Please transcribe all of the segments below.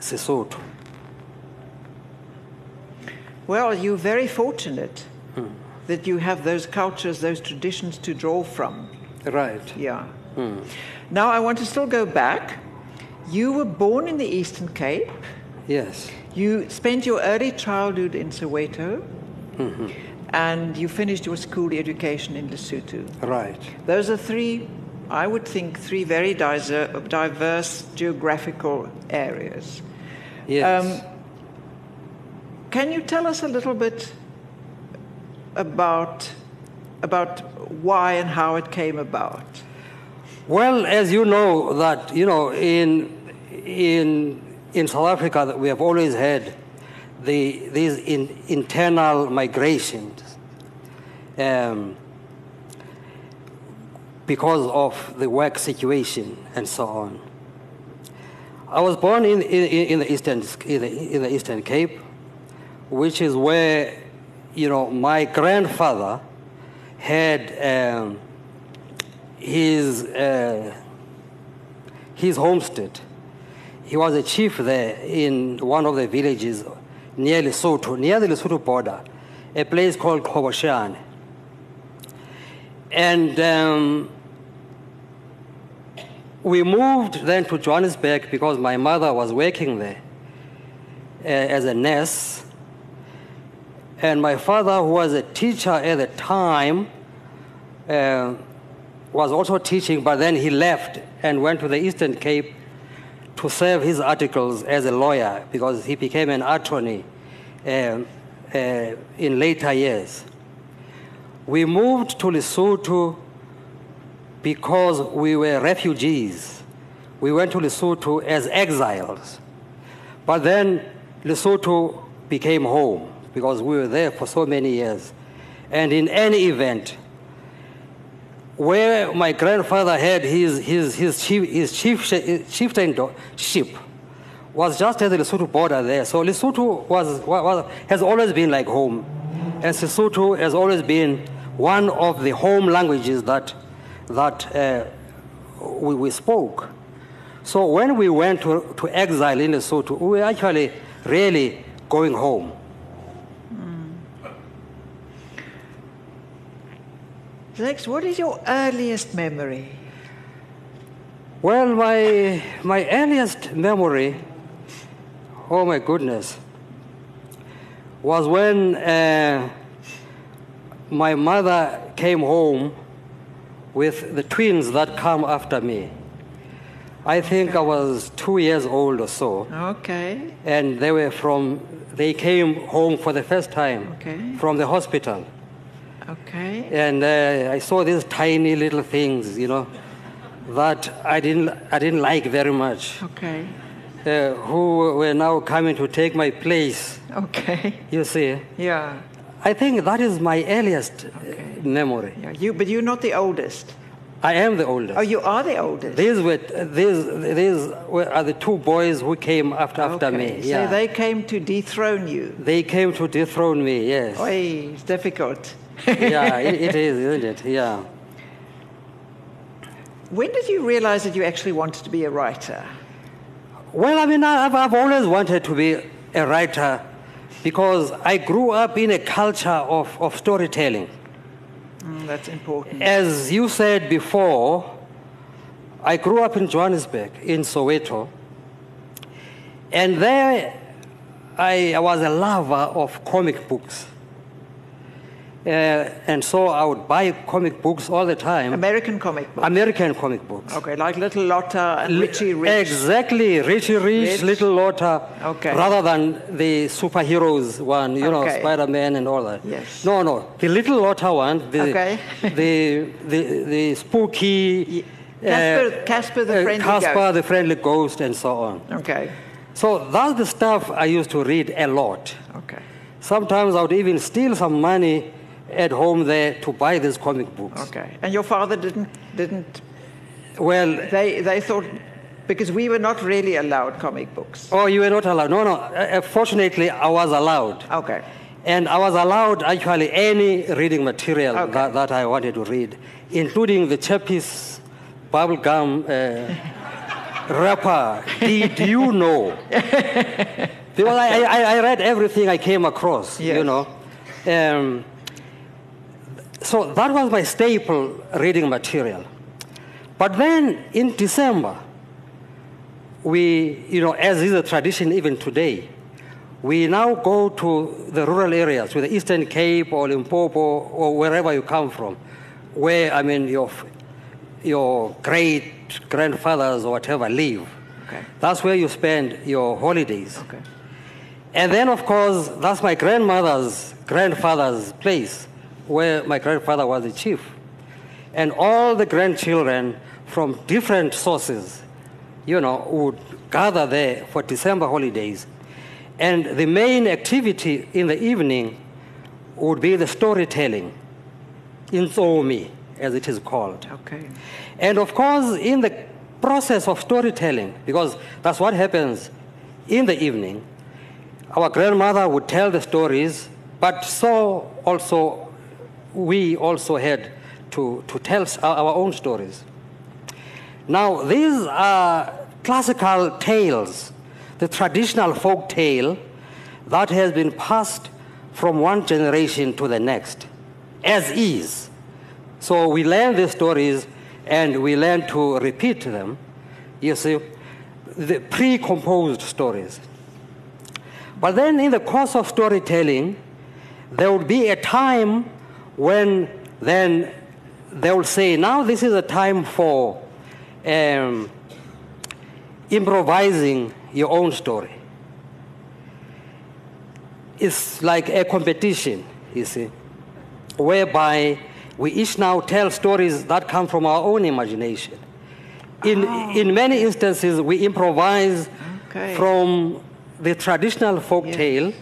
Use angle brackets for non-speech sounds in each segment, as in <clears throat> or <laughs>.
Sesotho. Well, you're very fortunate hmm. that you have those cultures, those traditions to draw from. Right. Yeah. Hmm. Now, I want to still go back. You were born in the Eastern Cape. Yes. You spent your early childhood in Soweto. Mm-hmm. And you finished your school education in Lesotho. Right. Those are three, I would think, three very diverse geographical areas. Yes. Um, Can you tell us a little bit about, about why and how it came about? Well, as you know, that you know, in in in South Africa, that we have always had the these in, internal migrations um, because of the work situation and so on. I was born in in, in the eastern in the, in the Eastern Cape, which is where you know my grandfather had. Um, his, uh, his homestead. He was a chief there in one of the villages near Lesotho, near the Lesotho border, a place called Koboshane. And um, we moved then to Johannesburg because my mother was working there uh, as a nurse. And my father, who was a teacher at the time, uh, was also teaching, but then he left and went to the Eastern Cape to serve his articles as a lawyer because he became an attorney um, uh, in later years. We moved to Lesotho because we were refugees. We went to Lesotho as exiles. But then Lesotho became home because we were there for so many years. And in any event, where my grandfather had his, his, his, chief, his chief, chieftainship was just at the Lesotho border there. So Lesotho was, was, has always been like home. And Sesotho has always been one of the home languages that, that uh, we, we spoke. So when we went to, to exile in Lesotho, we were actually really going home. Lex, what is your earliest memory? Well, my, my earliest memory, oh my goodness, was when uh, my mother came home with the twins that come after me. I think I was two years old or so, Okay. and they were from, they came home for the first time Okay. from the hospital. Okay. And uh, I saw these tiny little things, you know, that I didn't, I didn't like very much, Okay. uh, who were now coming to take my place, Okay. you see. Yeah. I think that is my earliest uh, memory. Yeah. You, but you're not the oldest. I am the oldest. Oh, you are the oldest. These were, these, these were, are the two boys who came after, after me. Yeah. So they came to dethrone you. they came to dethrone me, yes. Oi, it's difficult. <laughs> yeah, it, it is, <laughs> isn't it? Yeah. When did you realize that you actually wanted to be a writer? Well, I mean, I've, I've always wanted to be a writer because I grew up in a culture of, of storytelling. Mm, that's important. As you said before, I grew up in Johannesburg, in Soweto, and there I, I was a lover of comic books. Uh, and so I would buy comic books all the time, American comic book. American comic books. Okay, like Little Lotta and Richie Rich. Exactly, Richie Rich, Rich. Little Lotta, Okay. rather than the superheroes one, you know, Okay. Spider Man and all that. Yes. No, no, the Little Lotta one, the, Okay. <laughs> the, the, the spooky. Casper- Casper the Friendly Casper Ghost. the Friendly Ghost, and so on. Okay, So that's the stuff I used to read a lot. okay, Sometimes I would even steal some money at home there to buy these comic books. okay. And your father didn't, didn't, Well, they, they thought, because we were not really allowed comic books. oh, you were not allowed. No, no. Uh, fortunately, I was allowed. Okay, And I was allowed actually any reading material Okay. that, that I wanted to read, including the Chappies bubblegum uh, <laughs> wrapper did you know? <laughs> because I, I, I read everything I came across, you know. Um, so that was my staple reading material. But then in December, we, you know, as is a tradition even today, we now go to the rural areas, to the Eastern Cape or Limpopo or wherever you come from, where, I mean, your, your great grandfathers or whatever live. Okay. That's where you spend your holidays. Okay. And then, of course, that's my grandmother's grandfather's place, where my grandfather was the chief. And all the grandchildren from different sources, you know, would gather there for December holidays. And the main activity in the evening would be the storytelling, intsomi, as it is called. Okay. And of course, in the process of storytelling, because that's what happens in the evening, our grandmother would tell the stories, but so also we also had to, to tell our own stories. Now, these are classical tales, the traditional folk tale that has been passed from one generation to the next, as is. So we learn these stories and we learn to repeat them. You see, the pre-composed stories. But then in the course of storytelling, there would be a time when then they will say, now this is a time for um, improvising your own story. It's like a competition, you see, whereby we each now tell stories that come from our own imagination. In, in many instances, we improvise Okay. from the traditional folk Yes. tale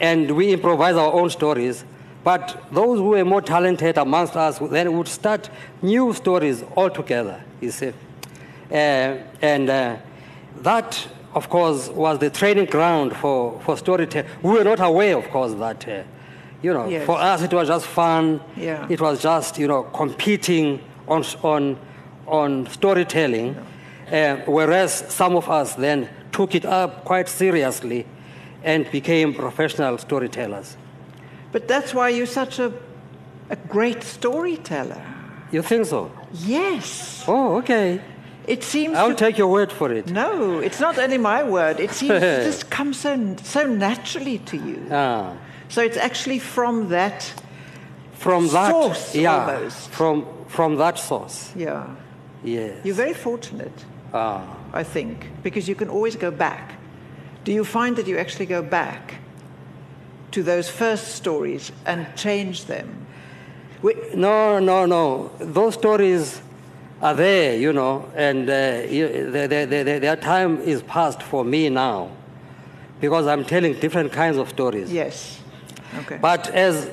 and we improvise our own stories. But those who were more talented amongst us then would start new stories altogether, you see. Uh, and uh, that, of course, was the training ground for, for storytelling. We were not aware, of course, that, uh, you know, Yes. for us it was just fun. Yeah. It was just, you know, competing on, on, on storytelling. Uh, whereas some of us then took it up quite seriously and became professional storytellers. But that's why you're such a, a great storyteller. You think so? Yes. Oh, okay. It seems I'll to take your word for it. No, it's not only my word. It seems to <laughs> just come so, so naturally to you. Ah, So it's actually from that, from that, Source, yeah, almost. from from that source. yeah. Yes. You're very fortunate, Ah, I think, because you can always go back. Do you find that you actually go back to those first stories and change them? We, no, no, no. Those stories are there, you know, and uh, you, the, the, the, the, their time is past for me now, because I'm telling different kinds of stories. yes. Okay. But as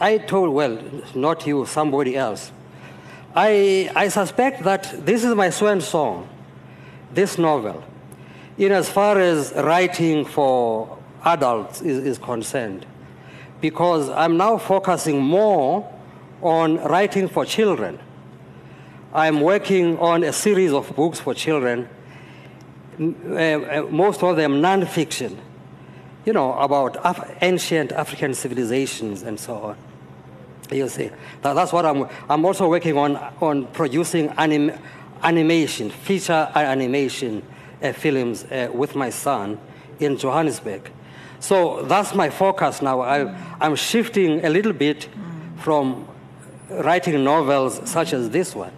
I told, well, not you, somebody else, I, I suspect that this is my swan song, this novel, in as far as writing for adults is, is concerned, because I'm now focusing more on writing for children. I'm working on a series of books for children, uh, uh, most of them non-fiction you know, about Af- ancient African civilizations and so on. You see, That- that's what I'm. I'm also working on on producing anim, animation, feature animation uh, films uh, with my son in Johannesburg. So that's my focus now. I, I'm shifting a little bit from writing novels such as this one.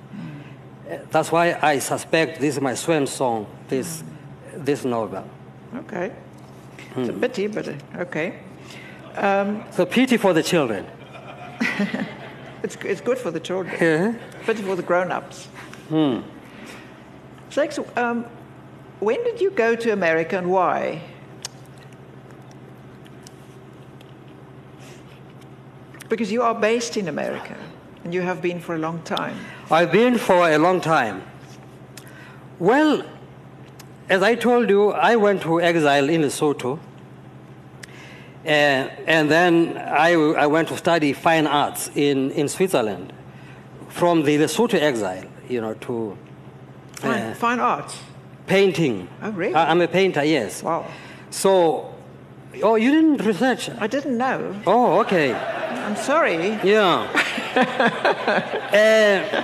That's why I suspect this is my swan song. This this novel. Okay. It's a pity, but uh, okay. So pity for the children. <laughs> It's, it's good for the children, Yeah. pity for the grown-ups. Zakes, um, when did you go to America and why? Because you are based in America, and you have been for a long time. I've been for a long time. Well, as I told you, I went to exile in Lesotho. Uh, and then I, I went to study fine arts in, in Switzerland from the Lesotho exile, you know, to Fine, uh, fine arts. Painting. Oh, really? I, am a painter, yes. Wow. So, oh, you didn't research? I didn't know. Oh, okay. I'm sorry. Yeah. <laughs> Uh,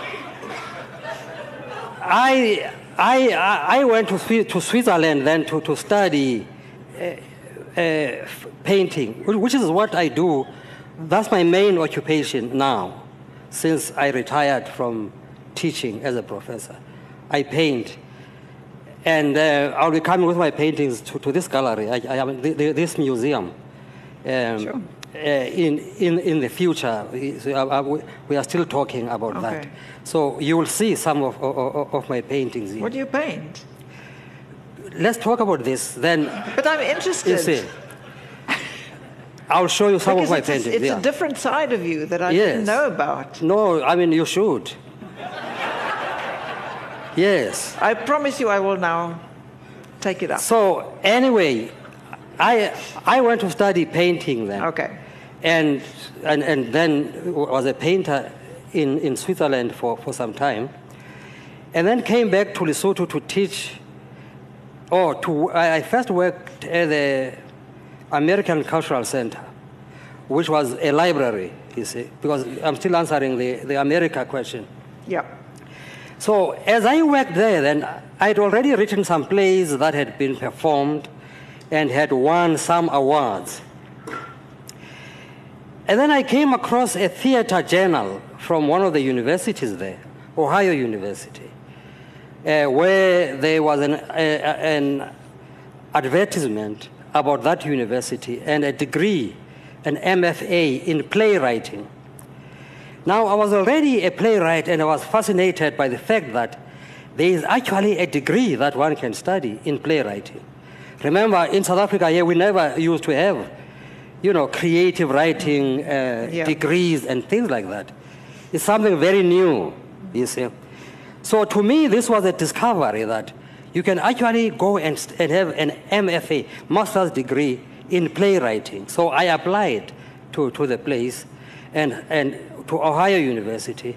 I, I, I went to, to Switzerland then to, to study uh, uh, painting, which is what I do. That's my main occupation now, since I retired from teaching as a professor. I paint. And uh, I'll be coming with my paintings to, to this gallery, I, I, am- th- th- this museum. Um, Sure. Uh, in, in, in the future, we- uh, uh, are still talking about that. So you will see some of, of, of my paintings here. What do you paint? Let's talk about this, then But I'm interested. you see. I'll show you some because of my it's, a- paintings. it's yeah. a different side of you that I didn't know about. no, I mean, you should. yes. I promise you I will now take it up. So anyway, I, I went to study painting then. Okay. And, and, and then was a painter in, in Switzerland for, for some time. And then came back to Lesotho to teach, or to, I I first worked at the American Cultural Center, which was a library, you see, because I'm still answering the, the America question. Yeah. So as I worked there, then I'd already written some plays that had been performed and had won some awards. And then I came across a theater journal from one of the universities there, Ohio University, uh, where there was an, uh, an advertisement about that university and a degree, an MFA in playwriting. Now, I was already a playwright and I was fascinated by the fact that there is actually a degree that one can study in playwriting. Remember, in South Africa here, we never used to have, you know, creative writing uh, Yeah. degrees and things like that. It's something very new, you see. So to me, this was a discovery that you can actually go and, and have an MFA, master's degree in playwriting. So I applied to, to the place and, and to Ohio University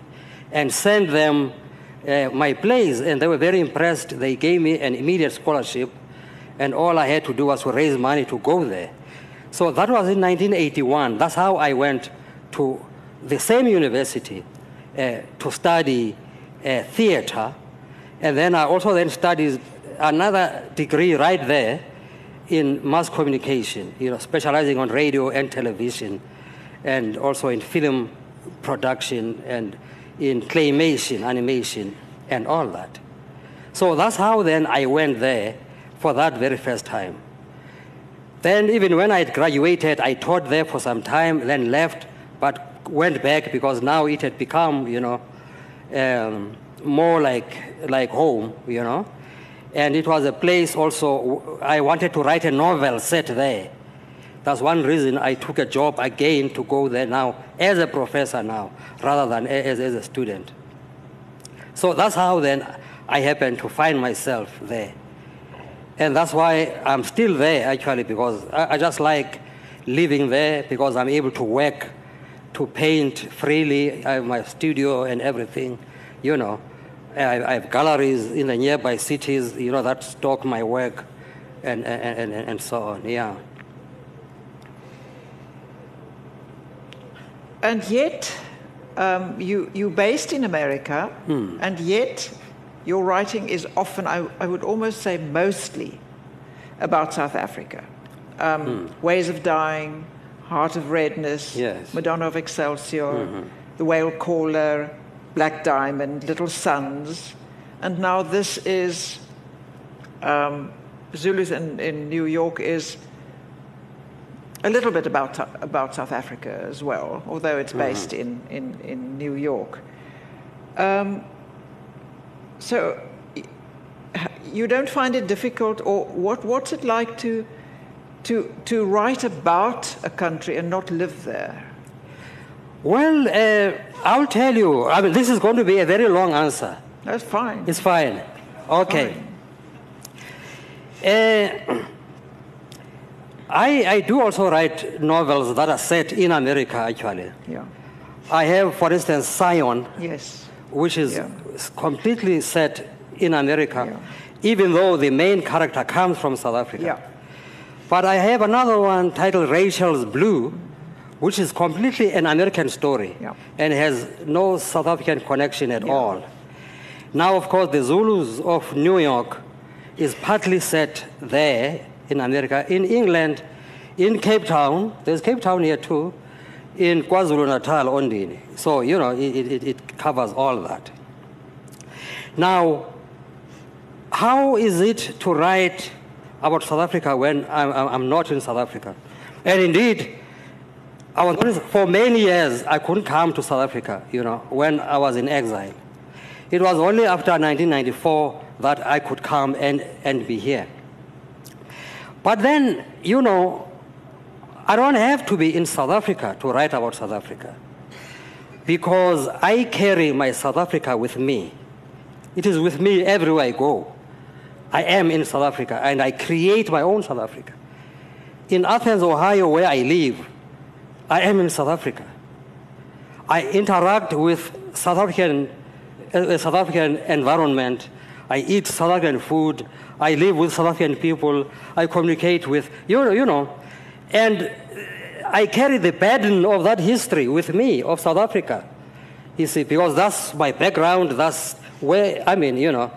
and sent them uh, my plays, and they were very impressed. They gave me an immediate scholarship, and all I had to do was to raise money to go there. So that was in 1981. That's how I went to the same university uh, to study uh, theater, and then I also then studied another degree right there in mass communication, you know, specializing on radio and television, and also in film production and in claymation, animation, and all that. So that's how then I went there for that very first time. Then even when I graduated, I taught there for some time, then left, but went back because now it had become, you know, um, more like, like home, you know. And it was a place also, I wanted to write a novel set there. That's one reason I took a job again to go there now as a professor now, rather than as, as a student. So that's how then I happened to find myself there. And that's why I'm still there actually because I, I just like living there because I'm able to work, to paint freely. I have my studio and everything, you know. I, I have galleries in the nearby cities, you know, that stock my work and, and, and, and so on, yeah. And yet, um, you, you're based in America, Hmm. and yet your writing is often, I, I would almost say mostly, about South Africa. Um, Ways of Dying, Heart of Redness. Yes. Mm-hmm. Madonna of Excelsior, The Whale Caller, Black Diamond, Little Suns, and now this is um, Zulus in, in New York is a little bit about, about South Africa as well, although it's based in, in, in New York. Um, so you don't find it difficult, or what, what's it like to, to, to write about a country and not live there? Well, uh, I'll tell you, I mean, this is going to be a very long answer. That's fine. It's fine. Okay. Uh, <clears throat> I, I do also write novels that are set in America, actually. yeah. I have, for instance, Cion, Yes. Which is Yeah. completely set in America. even though the main character comes from South Africa. Yeah. But I have another one titled Rachel's Blue, which is completely an American story Yeah. and has no South African connection at Yeah. all. Now, of course, the Zulus of New York is partly set there in America. In England, in Cape Town, there's Cape Town here too, in KwaZulu Natal, Ondini. So, you know, it, it, it covers all that. Now, how is it to write about South Africa when I'm, I'm I'm not in South Africa? And indeed, I was for many years I couldn't come to South Africa, you know, when I was in exile. It was only after 1994 that I could come and, and be here. But then, you know, I don't have to be in South Africa to write about South Africa because I carry my South Africa with me. It is with me everywhere I go. I am in South Africa and I create my own South Africa. In Athens, Ohio, where I live, I am in South Africa. I interact with South African, uh, South African environment. I eat South African food. I live with South African people. I communicate with, you know, you know. And I carry the burden of that history with me, of South Africa. You see, because that's my background, that's where, I mean, you know,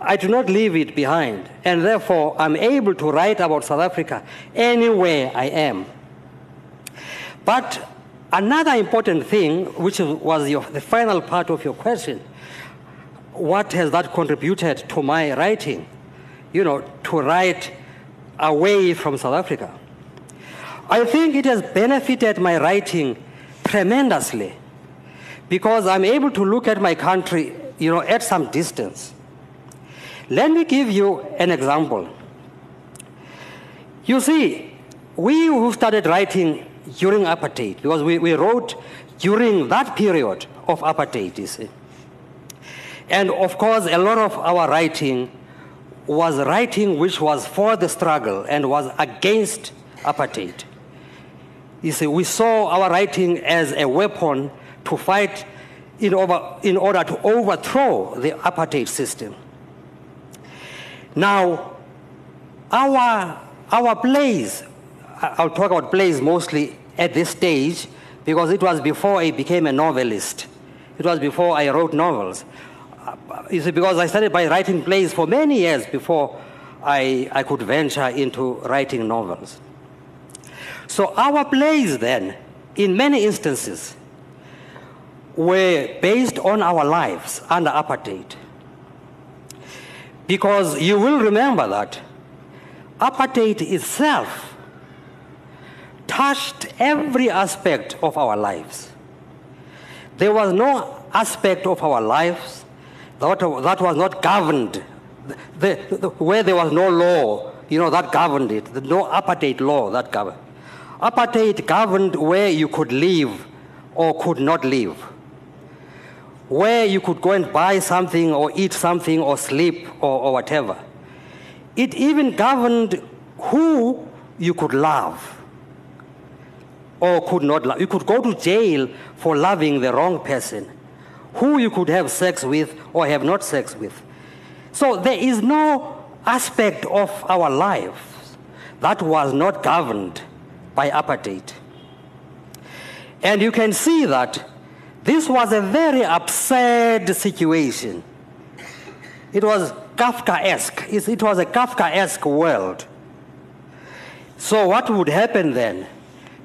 I do not leave it behind. And therefore, I'm able to write about South Africa anywhere I am. But another important thing, which was your, the final part of your question, what has that contributed to my writing? You know, to write away from South Africa. I think it has benefited my writing tremendously because I'm able to look at my country, you know, at some distance. Let me give you an example. You see, we who started writing during apartheid, because we, we wrote during that period of apartheid, you see. And of course, a lot of our writing was writing which was for the struggle and was against apartheid. You see, we saw our writing as a weapon to fight in, over, in order to overthrow the apartheid system. Now, our, our plays, I'll talk about plays mostly at this stage because it was before I became a novelist. It was before I wrote novels. Uh, You see, because I started by writing plays for many years before I, I could venture into writing novels. So our plays then, in many instances, were based on our lives under apartheid. Because you will remember that apartheid itself touched every aspect of our lives. There was no aspect of our lives that, that was not governed, the, the, where there was no law, you know, that governed it, no apartheid law that governed. Apartheid governed where you could live or could not live where you could go and buy something or eat something or sleep or, or whatever. It even governed who you could love or could not love. You could go to jail for loving the wrong person, who you could have sex with or have not sex with. So there is no aspect of our lives that was not governed by apartheid. And you can see that this was a very absurd situation. It was Kafkaesque. It was a Kafkaesque world. So, what would happen then?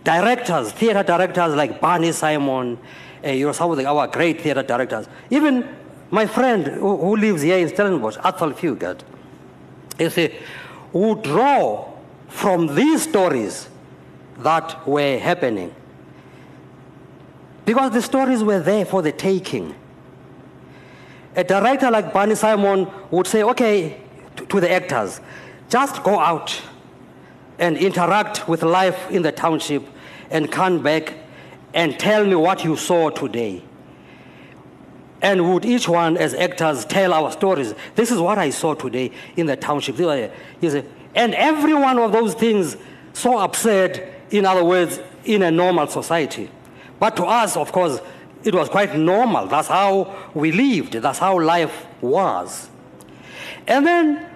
Directors, theater directors like Barney Simon, uh, you know, some of the, our great theater directors, even my friend who, who lives here in Stellenbosch, Athol Fugard, you see, would draw from these stories that were happening. Because the stories were there for the taking. A director like Barney Simon would say, okay, to, the actors, just go out and interact with life in the township and come back and tell me what you saw today. And would each one, as actors, tell our stories? This is what I saw today in the township. And every one of those things so absurd, in other words, in a normal society. But to us, of course, it was quite normal. That's how we lived, that's how life was. And then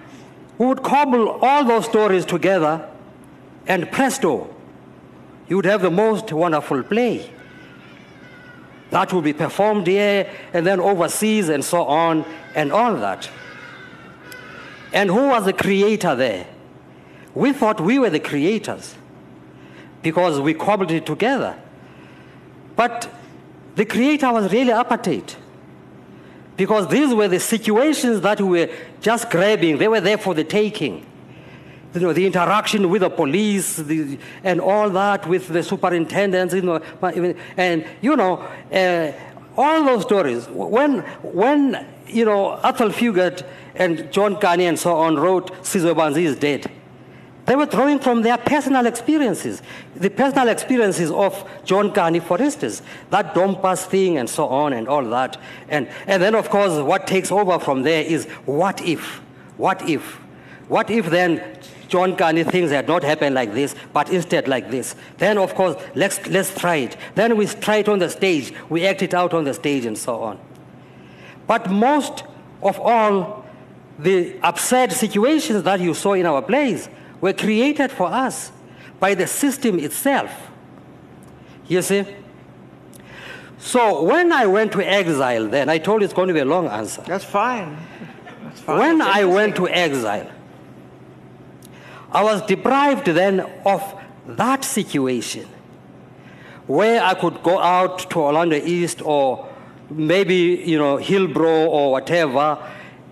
we would cobble all those stories together, and presto, you would have the most wonderful play. That would be performed here and then overseas and so on and all that. And who was the creator there? We thought we were the creators because we cobbled it together. But the creator was really apartheid because these were the situations that we were just grabbing, they were there for the taking. You know, the interaction with the police the, and all that with the superintendents, you know, and you know, uh, all those stories. When, when you know, Athol Fugard and John Kani and so on wrote Sizwe Banzi is dead, they were drawing from their personal experiences. The personal experiences of John Kani, for instance, that Dompas thing and so on and all that. And, and then, of course, what takes over from there is what if? What if? What if then John Kani things had not happened like this, but instead like this? Then, of course, let's, let's try it. Then we try it on the stage, we act it out on the stage and so on. But most of all, the absurd situations that you saw in our plays were created for us by the system itself. You see? So when I went to exile, then I told you it's going to be a long answer. That's fine. That's fine. When That's I went to exile, I was deprived then of that situation where I could go out to Orlando East or maybe, you know, Hillbrow or whatever,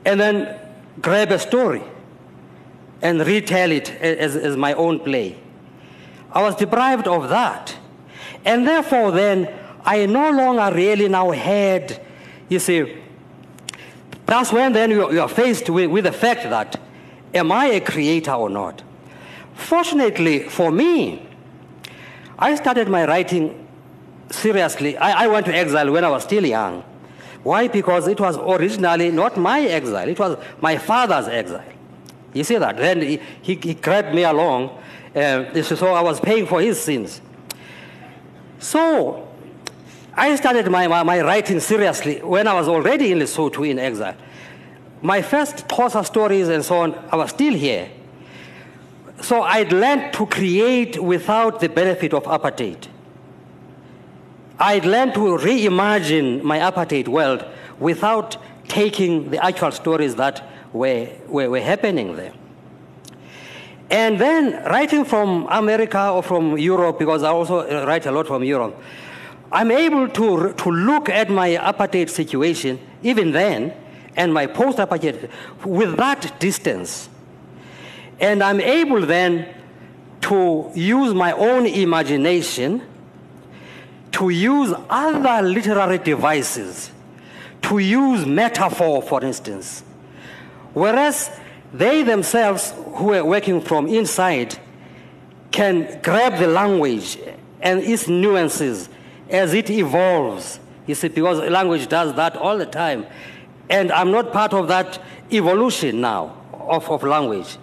and then grab a story and retell it as, as my own play. I was deprived of that. And therefore, then, I no longer really now had, you see, that's when then you, you are faced with, with the fact that, am I a creator or not? Fortunately for me, I started my writing seriously. I, I went to exile when I was still young. Why? Because it was originally not my exile, it was my father's exile. You see that? Then he, he, he grabbed me along, uh, so I was paying for his sins. So I started my, my, my, writing seriously when I was already in Lesotho in exile. My first Xhosa stories and so on, I was still here. So I'd learned to create without the benefit of apartheid. I'd learned to reimagine my apartheid world without taking the actual stories that were, were, were happening there. And then writing from America or from Europe, because I also uh, write a lot from Europe, I'm able to, to look at my apartheid situation, even then, and my post apartheid, with that distance. And I'm able then to use my own imagination, to use other literary devices, to use metaphor, for instance, Whereas they themselves, who are working from inside, can grab the language and its nuances as it evolves. You see, because language does that all the time. And I'm not part of that evolution now of, of language.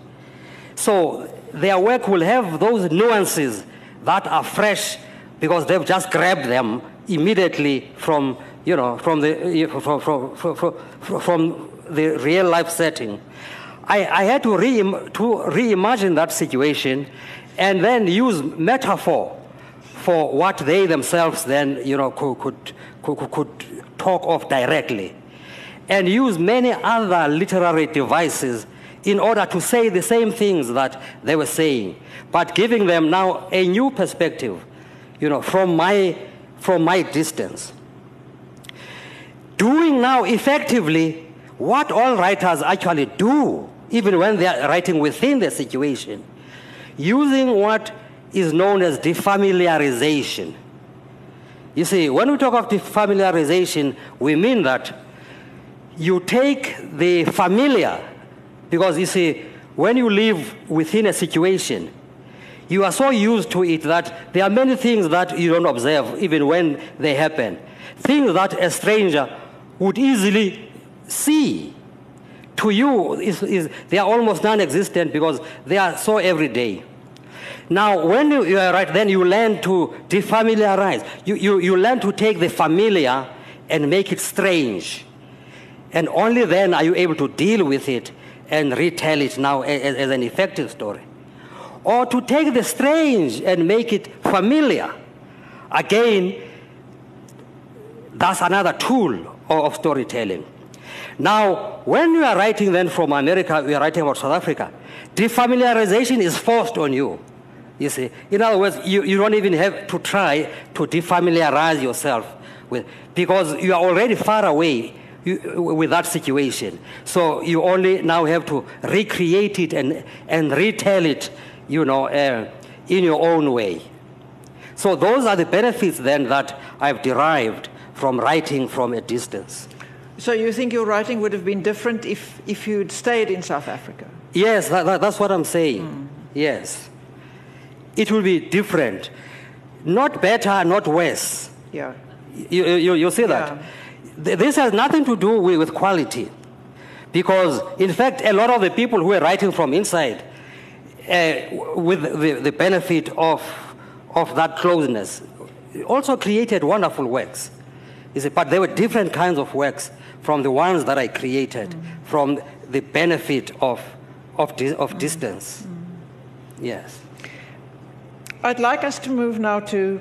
So their work will have those nuances that are fresh because they've just grabbed them immediately from, you know, from the, from, from, from, from the real life setting, I, I had to, re, to reimagine that situation and then use metaphor for what they themselves then you know, could, could, could, could talk of directly and use many other literary devices in order to say the same things that they were saying, but giving them now a new perspective, you know, from my, from my distance. Doing now effectively what all writers actually do, even when they are writing within the situation, using what is known as defamiliarization. You see, when we talk of defamiliarization, we mean that you take the familiar, because you see, when you live within a situation, you are so used to it that there are many things that you don't observe even when they happen. Things that a stranger would easily see to you is, is they are almost non-existent because they are so everyday. Now, when you, you, are right, then you learn to defamiliarize. You, you, you learn to take the familiar and make it strange. And only then are you able to deal with it and retell it now as, as an effective story. Or to take the strange and make it familiar. Again, that's another tool of storytelling. Now, when you are writing then from America, we are writing about South Africa, defamiliarization is forced on you. You see, in other words, you, you don't even have to try to defamiliarize yourself with, because you are already far away with that situation. So you only now have to recreate it and, and retell it, you know, uh, in your own way. So those are the benefits then that I've derived from writing from a distance. So you think your writing would have been different if, if you'd stayed in South Africa? Yes, that, that, that's what I'm saying. Mm. Yes. It will be different. Not better, not worse. Yeah. You, you, you see that? Yeah. This has nothing to do with, with quality. Because, in fact, a lot of the people who are writing from inside, uh, with the, the benefit of, of that closeness, also created wonderful works. You see, but there were different kinds of works from the ones that I created, mm. from the benefit of, of, di of distance. Mm. Yes. I'd like us to move now to,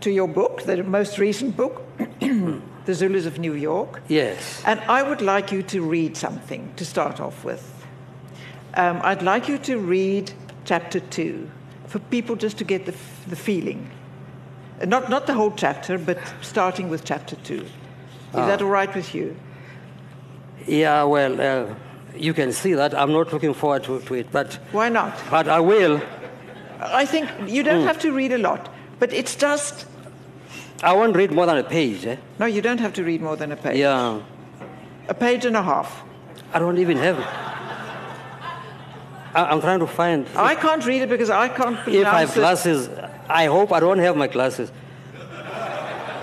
to your book, the most recent book, <coughs> The Zulus of New York. Yes. And I would like you to read something to start off with. Um, I'd like you to read chapter two for people just to get the, the feeling. Not, not the whole chapter, but starting with chapter two. Is ah. that all right with you? Yeah, well, uh, you can see that. I'm not looking forward to, to, it, but. Why not? But I will. I think you don't mm. have to read a lot, but it's just. I won't read more than a page, eh? No, you don't have to read more than a page. Yeah. A page and a half. I don't even have it. I, am trying to find. I can't read it because I can't If I have glasses, I hope I don't have my glasses.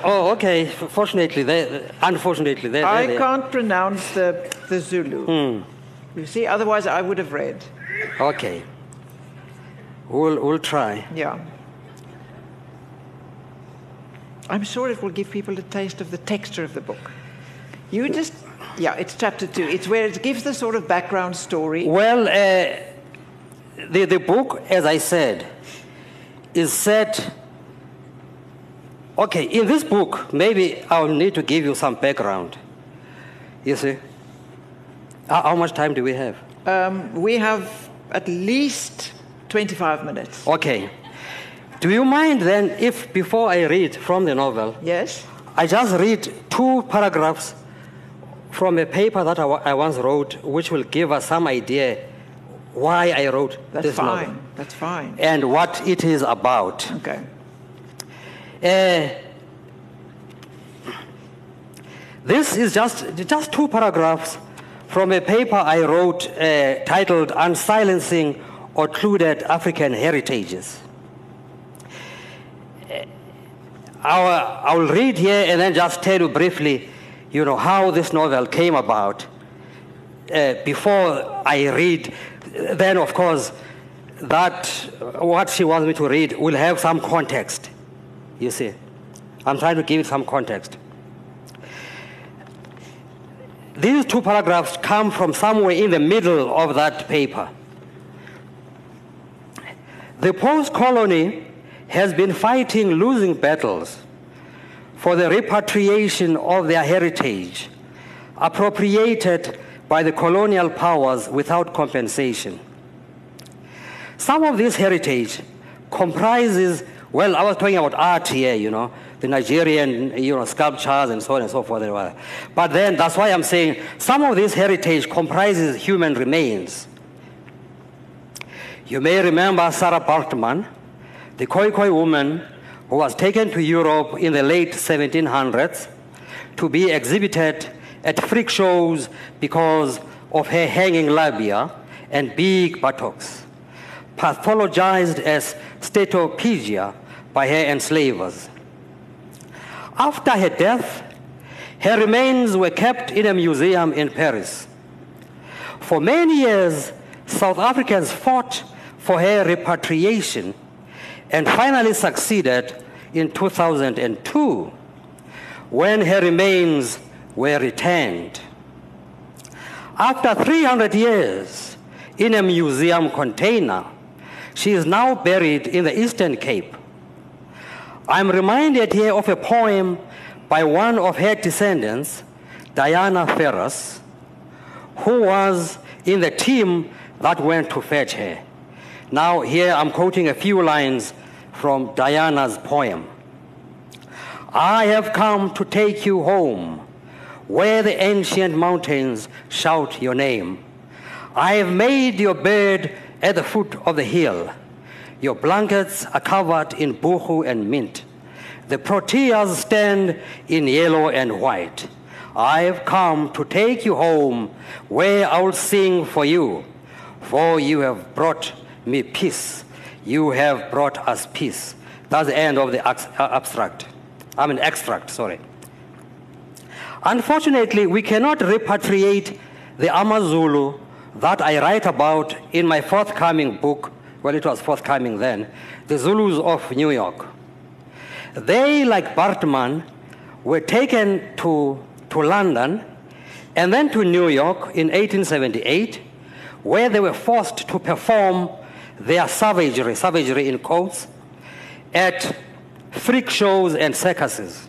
Oh, okay. Fortunately, they, unfortunately, they. I can't pronounce the, the Zulu. Hmm. You see, otherwise I would have read. Okay. We'll, we'll try. Yeah. I'm sure it will give people a taste of the texture of the book. You just, yeah, it's chapter two. It's where it gives the sort of background story. Well, uh, the, the book, as I said, is set. Okay, in this book, maybe I'll need to give you some background. You see? How, much time do we have? Um, we have at least 25 minutes. Okay. Do you mind then if before I read from the novel, yes, I just read two paragraphs from a paper that I, once wrote, which will give us some idea why I wrote That's this fine. novel. That's fine. And what it is about. Okay. Uh, this is just, just two paragraphs from a paper I wrote uh, titled Unsilencing Occluded African Heritages. I'll, I'll read here and then just tell you briefly, you know, how this novel came about. Uh, before I read, then of course, that what she wants me to read will have some context. You see, I'm trying to give it some context. These two paragraphs come from somewhere in the middle of that paper. The post colony has been fighting losing battles for the repatriation of their heritage, appropriated by the colonial powers without compensation. Some of this heritage comprises, well, I was talking about art here, you know, the Nigerian, you know, sculptures and so on and so forth. But then that's why I'm saying some of this heritage comprises human remains. You may remember Sarah Baartman, the Khoi woman who was taken to Europe in the late 1700s to be exhibited at freak shows because of her hanging labia and big buttocks, pathologized as steatopygia by her enslavers. After her death, her remains were kept in a museum in Paris. For many years, South Africans fought for her repatriation and finally succeeded in 2002 when her remains were returned. After 300 years in a museum container, she is now buried in the Eastern Cape. I'm reminded here of a poem by one of her descendants, Diana Ferrus, who was in the team that went to fetch her. Now, here I'm quoting a few lines from Diana's poem. I have come to take you home, where the ancient mountains shout your name. I have made your bed at the foot of the hill. Your blankets are covered in buchu and mint. The proteas stand in yellow and white. I have come to take you home, where I will sing for you, for you have brought me peace. You have brought us peace. That's the end of the uh, abstract. I mean, extract, sorry. Unfortunately, we cannot repatriate the Amazulu that I write about in my forthcoming book. Well, it was forthcoming then The Zulus of New York. They, like Baartman, were taken to, to London and then to New York in 1878, where they were forced to perform their savagery, savagery in quotes, at freak shows and circuses.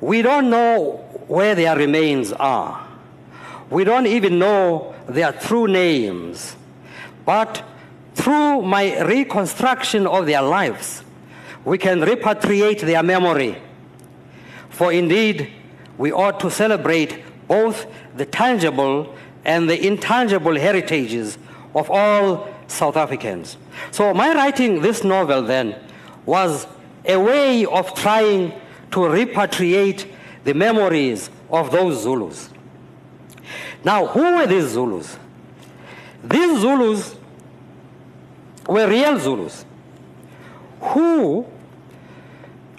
We don't know where their remains are. We don't even know their true names. But through my reconstruction of their lives, we can repatriate their memory. For indeed, we ought to celebrate both the tangible and the intangible heritages of all South Africans. So, my writing this novel then was a way of trying to repatriate the memories of those Zulus. Now, who were these Zulus? These Zulus were real Zulus who,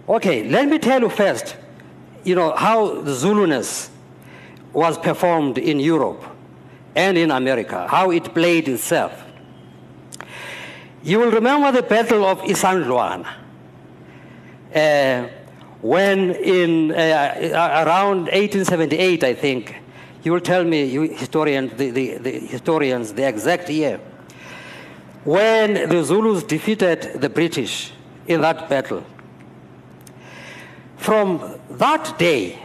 okay, let me tell you first, you know, how the Zuluness was performed in Europe and in America, how it played itself. You will remember the Battle of Isandlwana, uh, when in uh, around 1878, I think, you will tell me, you historian, the, the, the historians, the exact year when the Zulus defeated the British in that battle. From that day,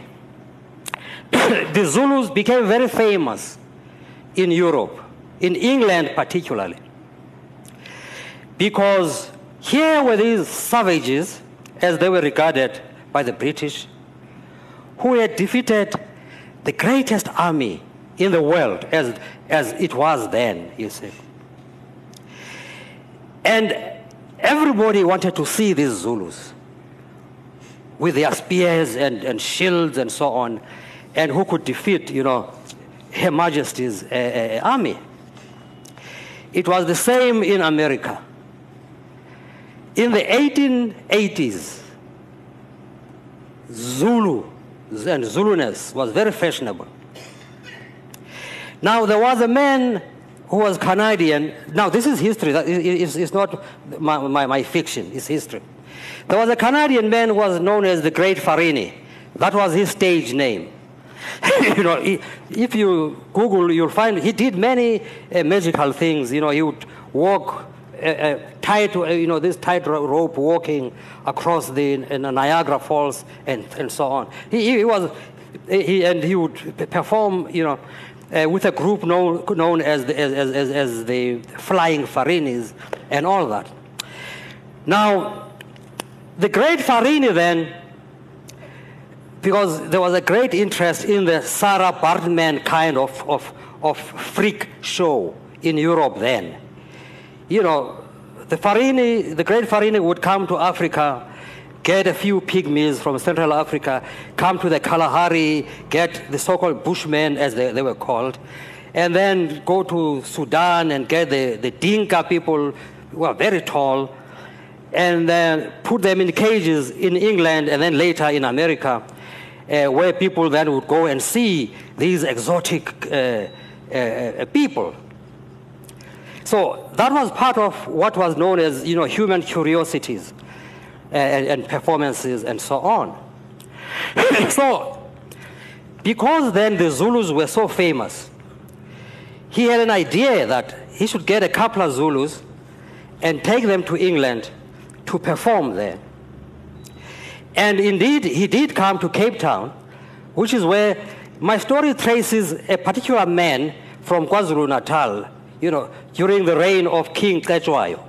<coughs> the Zulus became very famous in Europe, in England particularly, because here were these savages, as they were regarded by the British, who had defeated the greatest army in the world, as, as it was then, you see. And everybody wanted to see these Zulus with their spears and, and shields and so on, and who could defeat, you know, Her Majesty's uh, uh, army. It was the same in America. In the 1880s, Zulu and Zuluness was very fashionable. Now, there was a man who was Canadian. Now, this is history. It's, not my, my, my, fiction, it's history. There was a Canadian man who was known as the Great Farini. That was his stage name. <laughs> you know, if you Google, you'll find he did many uh, magical things. You know, he would walk uh, uh, tight, uh, you know, this tight rope walking across the Niagara Falls and, and so on. He, he was, he, and he would perform, you know, uh, with a group known, known as, the, as, as, as the Flying Farinis and all that. Now, the great Farini then, because there was a great interest in the Sarah Baartman kind of, of, of freak show in Europe then. You know, the Farini, the great Farini would come to Africa get a few pygmies from Central Africa, come to the Kalahari, get the so-called Bushmen, as they, they were called, and then go to Sudan and get the, the Dinka people who are very tall, and then put them in cages in England and then later in America, uh, where people then would go and see these exotic uh, uh, people. So that was part of what was known as, you know, human curiosities and, and performances and so on. <coughs> so, because then the Zulus were so famous, he had an idea that he should get a couple of Zulus and take them to England to perform there. And indeed, he did come to Cape Town, which is where my story traces a particular man from KwaZulu Natal, you know, during the reign of King Cetshwayo,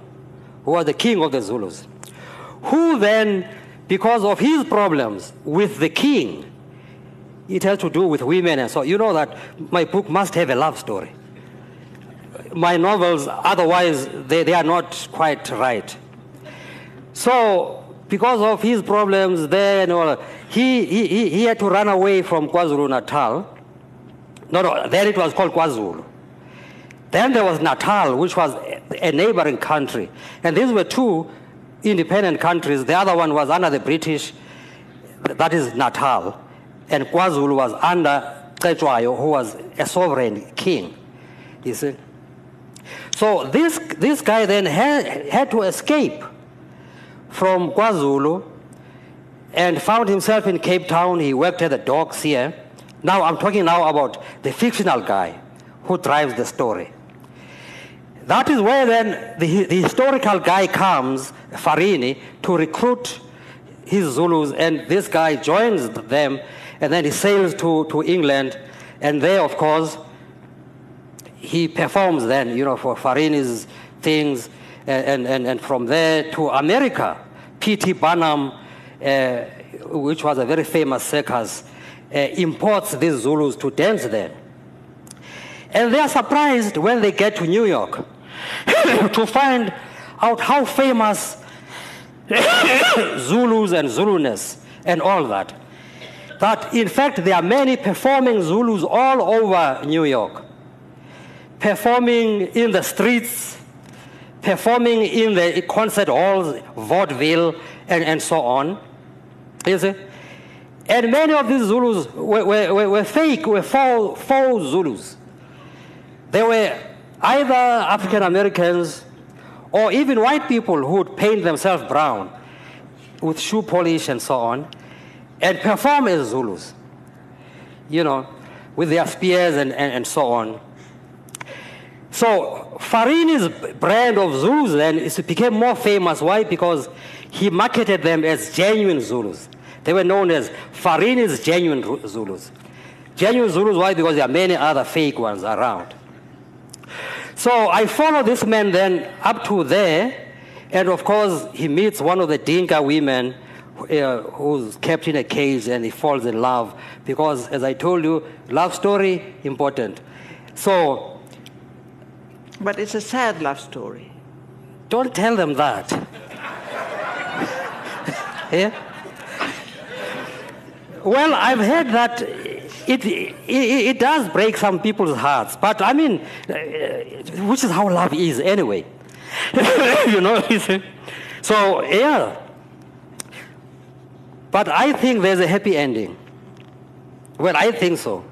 who was the king of the Zulus, who then, because of his problems with the king, it has to do with women and so you know that my book must have a love story. My novels otherwise they, they are not quite right. So because of his problems all he, he, he had to run away from kwazulu-natal. No, no then it was called kwazulu. Then there was natal which was a neighboring country. And these were two independent countries the other one was under the british that is natal and KwaZulu was under Cetshwayo, who was a sovereign king. You see? So this, this guy then had, had to escape from KwaZulu and found himself in Cape Town. He worked at the docks here. Now I'm talking now about the fictional guy who drives the story. That is where then the, the historical guy comes, Farini, to recruit his Zulus, and this guy joins them and then he sails to, to England, and there, of course, he performs then, you know, for Farini's things, and, and, and from there to America. P.T. Barnum, uh, which was a very famous circus, uh, imports these Zulus to dance there. And they are surprised when they get to New York <coughs> to find out how famous <coughs> Zulus and Zuluness and all that that in fact there are many performing Zulus all over New York, performing in the streets, performing in the concert halls, vaudeville, and, and so on. You see? And many of these Zulus were, were, were fake, were false, faux Zulus. They were either African Americans or even white people who would paint themselves brown with shoe polish and so on and perform as Zulus, you know, with their spears and, and, and so on. So Farini's brand of Zulus then is, became more famous. Why? Because he marketed them as genuine Zulus. They were known as Farini's genuine Zulus. Genuine Zulus, why? Because there are many other fake ones around. So I follow this man then up to there, and of course he meets one of the Dinka women uh, who's kept in a cage and he falls in love because, as I told you, love story important. So, but it's a sad love story. Don't tell them that. <laughs> yeah. Well, I've heard that it, it, it does break some people's hearts, but I mean, uh, which is how love is anyway. <laughs> you know. <laughs> so yeah. But I think there's a happy ending. Well, I think so.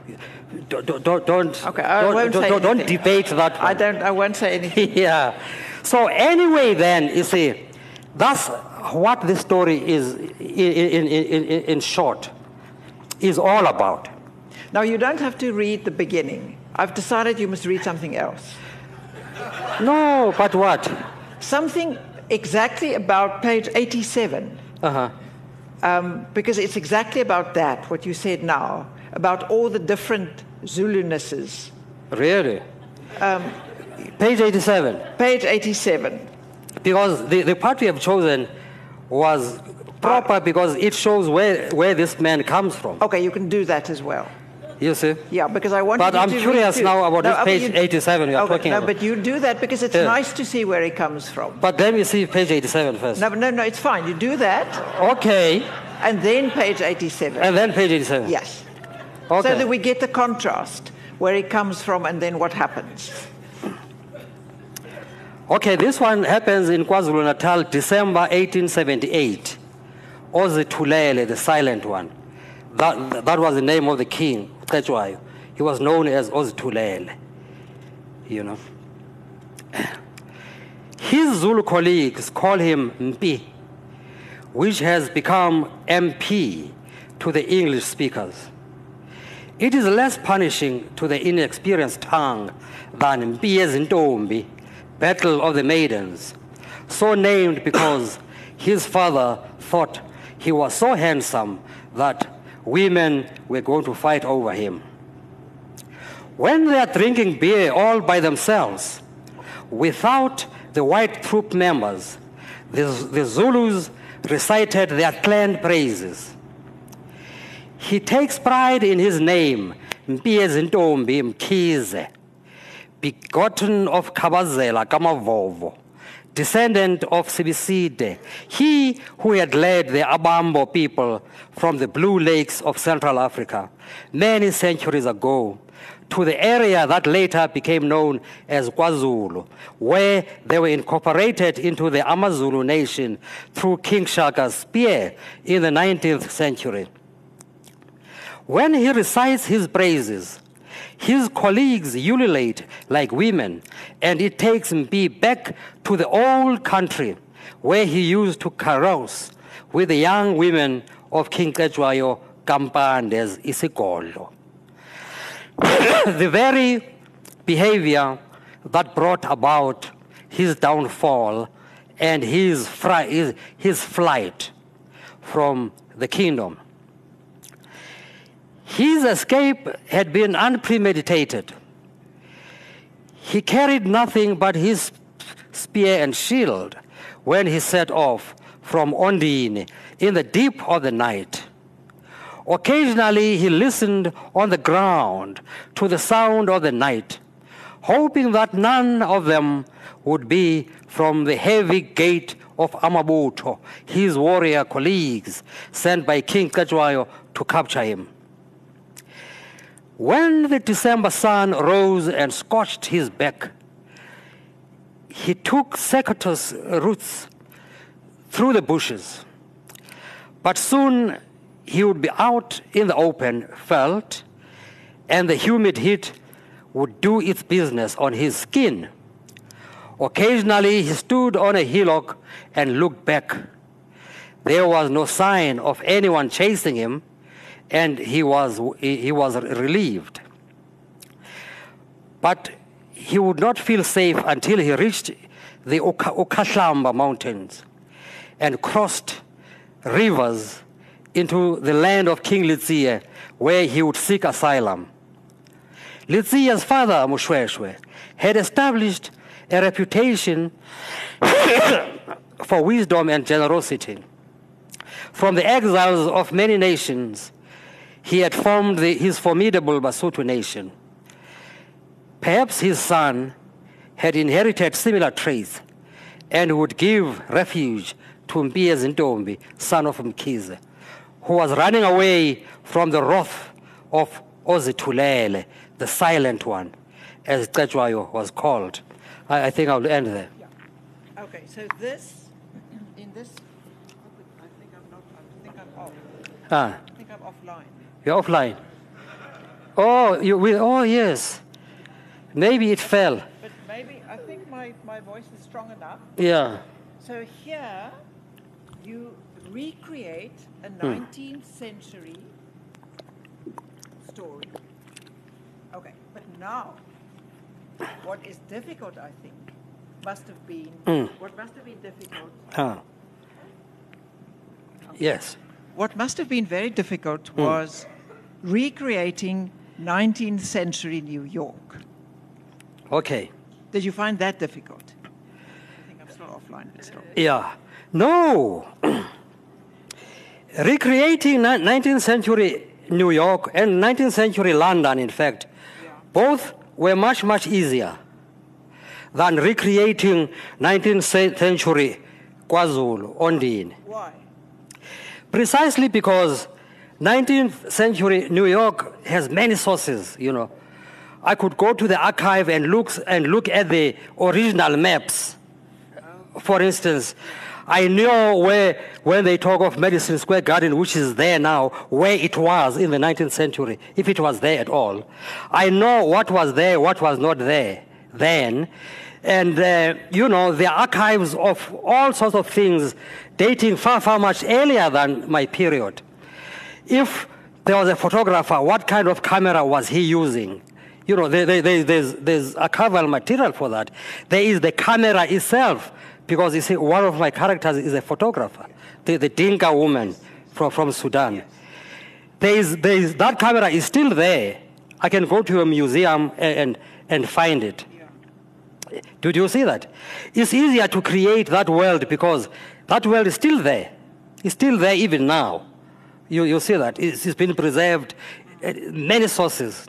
Don't, don't, don't, okay, I won't don't, say don't, don't debate that one. I, don't, I won't say <laughs> anything. yeah. So anyway, then, you see, that's what this story is, in, in, in, in short, is all about. Now, you don't have to read the beginning. I've decided you must read something else. No, but what? Something exactly about page 87. Uh-huh um, because it's exactly about that, what you said now, about all the different Zulunesses. Really? Um, page 87. Page 87. Because the, the part we have chosen was proper because it shows where, where this man comes from. Okay, you can do that as well. You see? Yeah, because I want. To But I'm curious now about no, this page you, 87 you are okay, talking no, about. but you do that because it's yeah. nice to see where he comes from. But let me see page 87 first. No, no, no, it's fine. You do that. Okay. And then page 87. And then page 87. Yes. Okay. So that we get the contrast where he comes from and then what happens. Okay, this one happens in KwaZulu Natal, December 1878. Ozi Tulele, the silent one. That, that was the name of the king. Cetshwayo. He was known as Ozitulele, you know. His Zulu colleagues call him Mpi, which has become MP to the English speakers. It is less punishing to the inexperienced tongue than Mpiyezintombi, Battle of the Maidens, so named because his father thought he was so handsome that women were going to fight over him. When they are drinking beer all by themselves, without the white troop members, the, the Zulus recited their clan praises. He takes pride in his name, Mpiyezintombi Mkhize, begotten of Kabazela Kamavovo, descendant of Sibiside, he who had led the Abambo people from the Blue Lakes of Central Africa many centuries ago to the area that later became known as KwaZulu, where they were incorporated into the Amazulu nation through King Shaka's spear in the 19th century. When he recites his praises, his colleagues ululate like women, and it takes Mpi back to the old country where he used to carouse with the young women of King Cetshwayo Kampande's Isigodlo. <coughs> the very behavior that brought about his downfall and his, his, his flight from the kingdom. His escape had been unpremeditated. He carried nothing but his spear and shield when he set off from Ondini in the deep of the night. Occasionally, he listened on the ground to the sound of the night, hoping that none of them would be from the heavy gate of Amabuto, his warrior colleagues sent by King Cetshwayo to capture him. When the December sun rose and scorched his back, he took circuitous routes through the bushes. But soon he would be out in the open, felt, and the humid heat would do its business on his skin. Occasionally, he stood on a hillock and looked back. There was no sign of anyone chasing him, and he was, he was relieved. But he would not feel safe until he reached the Okahlamba Mountains and crossed rivers into the land of King Letsie, where he would seek asylum. Letsie's father, Moshoeshoe, had established a reputation <coughs> for wisdom and generosity. From the exiles of many nations, he had formed the, his formidable Basotho nation. Perhaps his son had inherited similar traits and would give refuge to Mpiyezintombi, son of Mkhize, who was running away from the wrath of Ozithulele, the silent one, as Cetshwayo was called. I, I think I'll end there. Yeah. Okay, so this, in this, I think I'm not, I think I'm off. Ah, I think I'm offline. You're offline. Oh, you will, oh yes. Maybe it fell. But maybe, I think my, my voice is strong enough. Yeah. So here, you recreate a hmm. 19th century story. Okay, but now, what is difficult, I think, must have been, hmm. what must have been difficult, Ah. Yes. what must have been very difficult hmm. was recreating 19th century New York. Okay. Did you find that difficult? I think I'm still offline, still. Yeah. No. <clears throat> Recreating 19th century New York and 19th century London, in fact, both were much, much easier than recreating 19th century KwaZulu, Ondini. Why? Precisely because 19th century New York has many sources, you know. I could go to the archive and look, and look at the original maps. For instance, I know where, when they talk of Madison Square Garden, which is there now, where it was in the 19th century, if it was there at all. I know what was there, what was not there then. And, uh, you know, the archives of all sorts of things dating far, far much earlier than my period. If there was a photographer. What kind of camera was he using? You know, there, there, there, there's, there's archival material for that. There is the camera itself, because you see, one of my characters is a photographer, the, the Dinka woman from, from Sudan. There is, there is, that camera is still there. I can go to a museum and, and, and find it. Did you see that? It's easier to create that world because that world is still there. It's still there even now. You, you see that. It's, it's been preserved, uh, many sources.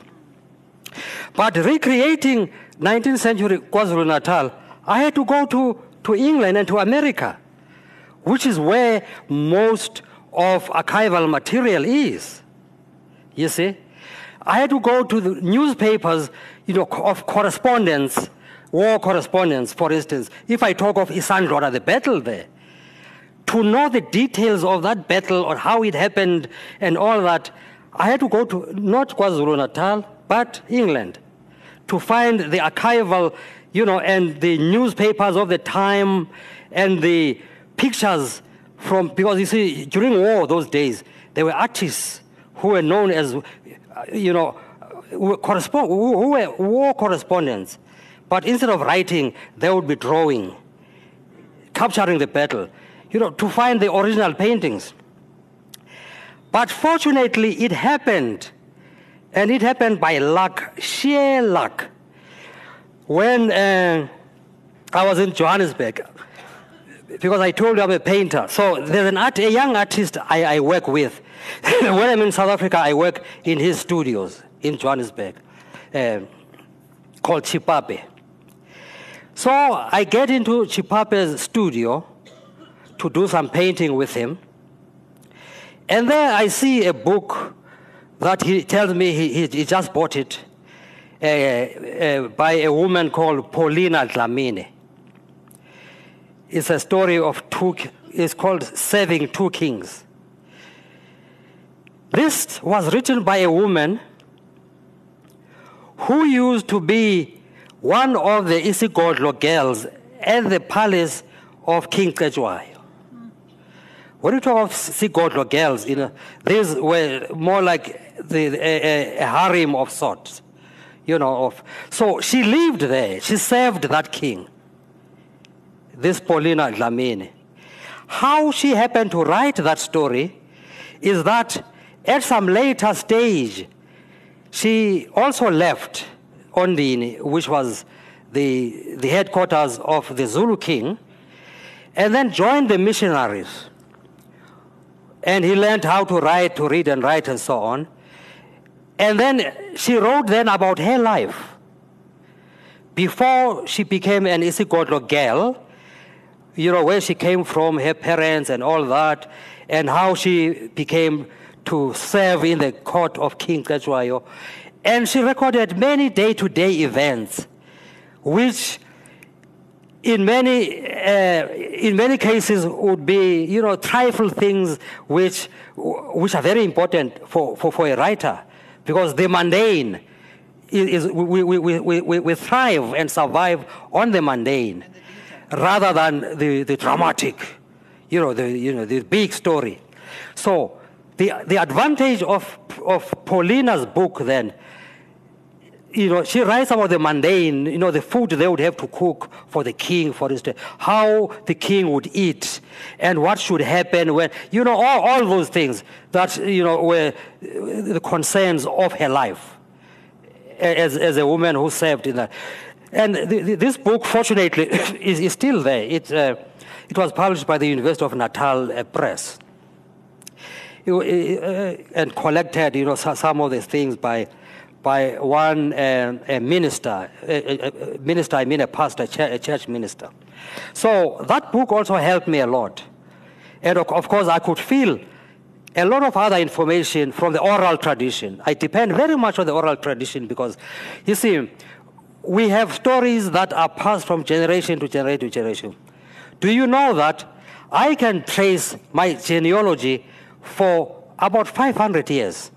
But recreating 19th century KwaZulu Natal, I had to go to, to England and to America, which is where most of archival material is. You see? I had to go to the newspapers, you know, of correspondence, war correspondence, for instance. If I talk of Isandlwana, the battle there, to know the details of that battle or how it happened and all that, I had to go to not KwaZulu Natal, but England to find the archival, you know, and the newspapers of the time and the pictures from, because you see, during war those days, there were artists who were known as, you know, correspond, who were war correspondents. But instead of writing, they would be drawing, capturing the battle you know, to find the original paintings. But fortunately, it happened, and it happened by luck, sheer luck. When uh, I was in Johannesburg, because I told you I'm a painter. So there's an art, a young artist I, I work with. <laughs> when I'm in South Africa, I work in his studios in Johannesburg, uh, called Chipape. So I get into Chipape's studio, to do some painting with him. And there I see a book that he tells me he, he, just bought it uh, uh, by a woman called Paulina Dlamini. It's a story of two, it's called Saving Two Kings. This was written by a woman who used to be one of the isigodlo girls at the palace of King Cetshwayo. When you talk of Sigodlo girls, you know, these were more like the, a, a, harem of sorts. You know, of, so she lived there. She served that king, this Paulina Dlamini. How she happened to write that story is that at some later stage, she also left Ondini, which was the, the headquarters of the Zulu king, and then joined the missionaries and he learned how to write, to read and write and so on. And then she wrote then about her life. Before she became an isigodlo girl, you know, where she came from, her parents and all that, and how she became to serve in the court of King Cetshwayo. And she recorded many day-to-day events, which in many, uh, in many cases would be, you know, trifle things which, which are very important for, for, for a writer because the mundane is, is we, we, we, we, we thrive and survive on the mundane rather than the, the dramatic, you know, the, you know, the big story. So the, the advantage of, of Paulina's book then you know, she writes about the mundane, you know, the food they would have to cook for the king, for instance, how the king would eat, and what should happen when, you know, all, all those things that, you know, were the concerns of her life as, as a woman who served in that. And the, the, this book, fortunately, <coughs> is, is still there. It, uh, it was published by the University of Natal uh, Press. It, uh, and collected, you know, some of the things by by one uh, minister, minister, I mean a pastor, a church minister. So that book also helped me a lot. And of course, I could feel a lot of other information from the oral tradition. I depend very much on the oral tradition because, you see, we have stories that are passed from generation to generation to generation. Do you know that I can trace my genealogy for about 500 years?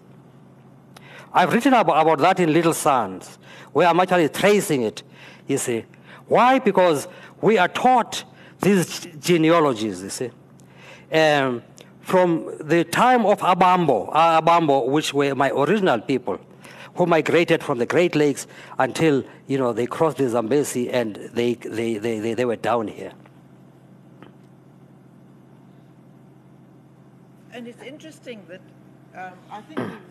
I've written about, about that in Little Suns, where I'm actually tracing it, you see. Why? Because we are taught these genealogies, you see. Um, from the time of Abambo, Abambo, which were my original people, who migrated from the Great Lakes until you know they crossed the Zambezi and they, they, they, they, they were down here. And it's interesting that um, I think <clears throat>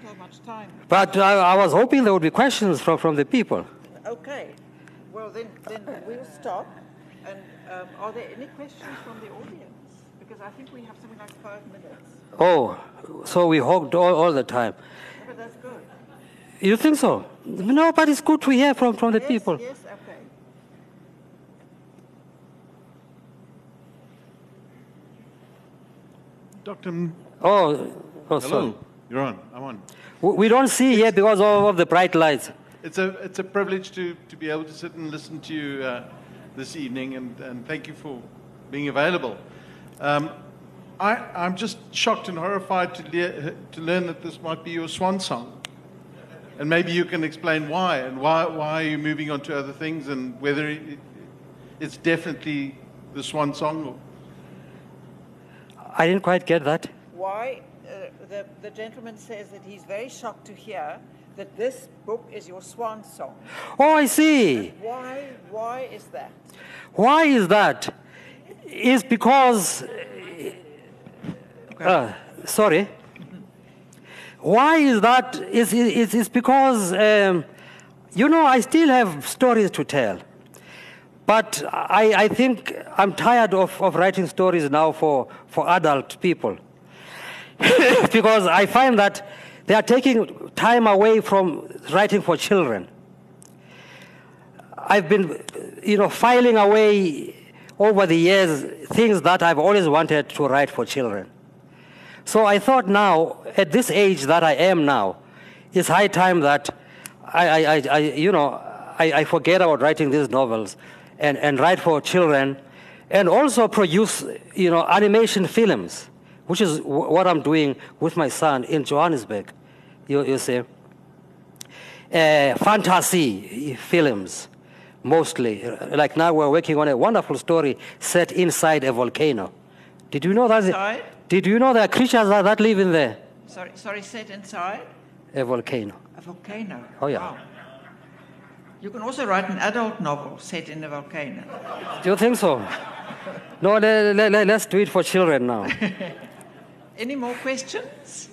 have much time. But I, I was hoping there would be questions from, from the people. Okay. Well, then, then we'll stop. And um, are there any questions from the audience? Because I think we have something like five minutes. Oh, so we hogged all, all the time. Yeah, But that's good. You think so? No, but it's good to hear from, from the yes, people. Yes, okay. Dr. M- Oh, oh Hello. sorry. You're on. I'm on. We we don't see here because of, of the bright lights. It's a, it's a privilege to, to be able to sit and listen to you uh, this evening, and, and thank you for being available. Um, I, I'm just shocked and horrified to, le- to learn that this might be your swan song. And maybe you can explain why, and why, why are you moving on to other things, and whether it, it's definitely the swan song. Or, I didn't quite get that. Why? Uh, the, the gentleman says that he's very shocked to hear that this book is your swan song. Oh, I see. Why? Why is that? Why is that? Is because. Uh, sorry. Why is that? Is is is because um, you know I still have stories to tell, but I I think I'm tired of, of writing stories now for for adult people <laughs> because I find that they are taking time away from writing for children. I've been, you know, filing away over the years things that I've always wanted to write for children. So I thought now, at this age that I am now, it's high time that I, I, I, you know, I, I forget about writing these novels and, and write for children and also produce, you know, animation films, which is w- what I'm doing with my son in Johannesburg, you, you see. Uh, fantasy films, mostly. Like now we're working on a wonderful story set inside a volcano. Did you know that? Inside? Did you know there are creatures that, that live in there? Sorry, sorry, set inside A volcano. a volcano. Oh, yeah. Wow. You can also write an adult novel set in a volcano. Do you think so? No, let, let, let's do it for children now. <laughs> Any more questions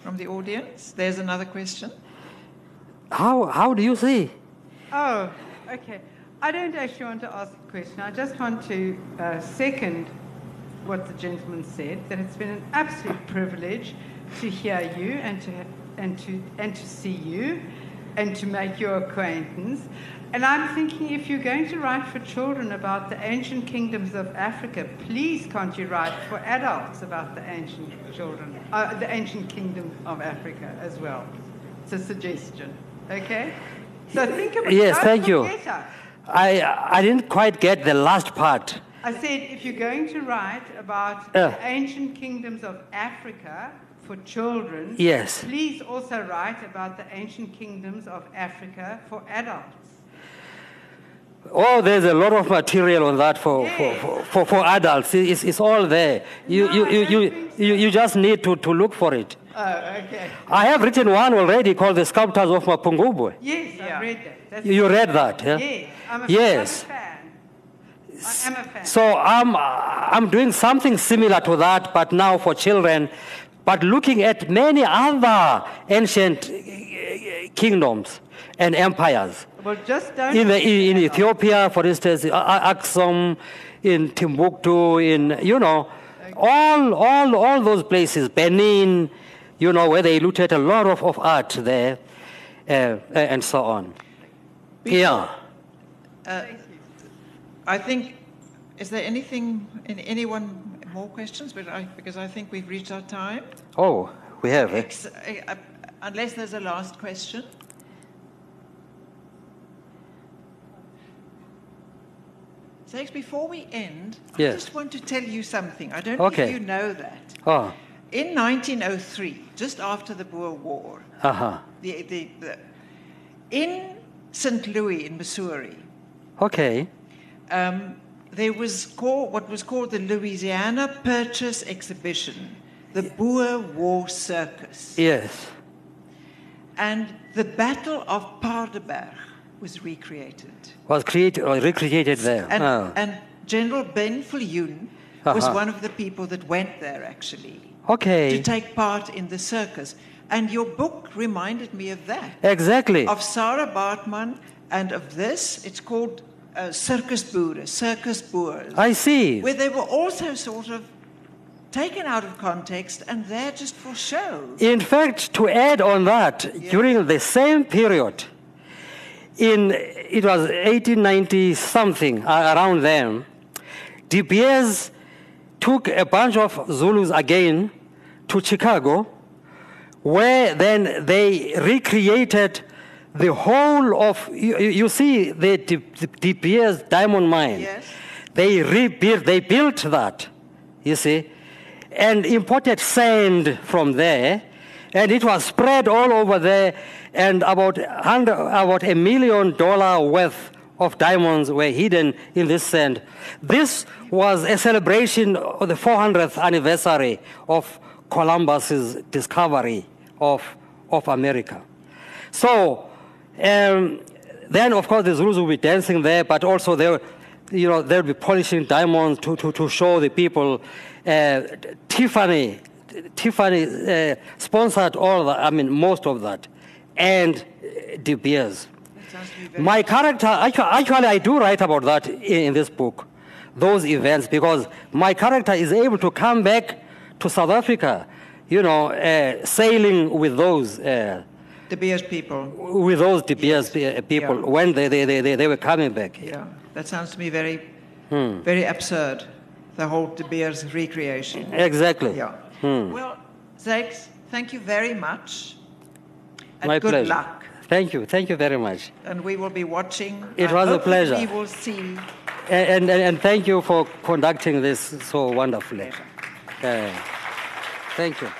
from the audience? There's another question. How, how do you see? Oh, okay. I don't actually want to ask a question. I just want to uh, second what the gentleman said, that it's been an absolute privilege to hear you and to, and to, and to see you and to make your acquaintance. And I'm thinking if you're going to write for children about the ancient kingdoms of Africa, please can't you write for adults about the ancient children, uh, the ancient kingdom of Africa as well? It's a suggestion, okay? So think about Yes, thank you. I, I didn't quite get the last part. I said, if you're going to write about Yeah. the ancient kingdoms of Africa for children, Yes. please also write about the ancient kingdoms of Africa for adults. Oh, there's a lot of material on that for, Yes. for, for, for adults. It's, it's all there. You, No, you, you, you, so. you, you just need to, to look for it. Oh, okay. I have written one already called The Sculptors of Mapungubwe. Yes, Yeah. I read that. That's You read that, yeah? Yes, I'm a, Yes. I'm a fan. I am a fan. So I'm, I'm doing something similar to that, but now for children, but looking at many other ancient kingdoms and empires. Well, just don't. In, the, in forget Ethiopia, for instance, Aksum, in Timbuktu, in, you know, all, all, all those places, Benin, you know, where they looted a lot of, of art there, uh, and so on. Yeah. I think, is there anything, in anyone more questions? But I, because I think we've reached our time. Oh, we have, eh? Ex- uh, uh, unless there's a last question. Zakes, before we end, I just want to tell you something. I don't know if you know that. Oh, In 1903, just after the Boer War, uh-huh. the, the, the, in St. Louis in Missouri, Okay. um, there was called, what was called the Louisiana Purchase Exhibition, the Boer War Circus. Yes. And the Battle of Paardeberg was recreated. Was created or recreated there. And, Oh. and General Ben Viljoen was Uh-huh. one of the people that went there, actually, okay. to take part in the circus. And your book reminded me of that. exactly. of Sarah Baartman and of this. It's called uh, Circus Boere, Circus Boers, I see. where they were also sort of taken out of context and there just for show. In fact, to add on that, during the same period, in it was 1890 something around then, De Beers took a bunch of Zulus again to Chicago, where then they recreated the whole of you, you see the Beers diamond mine. Yes. They rebuilt, they built that, you see, and imported sand from there, and it was spread all over there, and about, 100, about a million dollar worth of diamonds were hidden in this sand. This was a celebration of the 400th anniversary of Columbus's discovery of, of America. So, um, then of course the Zulus will be dancing there, but also they, you know, they'll be polishing diamonds to, to, to show the people. Uh, Tiffany, Tiffany uh, sponsored all that. I mean, most of that, and uh, De Beers. sounds to me very- My character, actu- actually, I do write about that in, in this book, those events, because my character is able to come back to South Africa, you know, uh, sailing with those. Uh, De Beers people. with those De Beers uh, people Yeah. when they, they, they, they, they were coming back. Yeah, that sounds to me very, Hmm. very absurd. The whole De Beers recreation. Exactly. Yeah. Hmm. Well, Zakes, thank you very much. And My good pleasure. luck. Thank you. Thank you very much. And we will be watching. It I was a pleasure. We will see. And, and, and thank you for conducting this so wonderfully. Uh, thank you.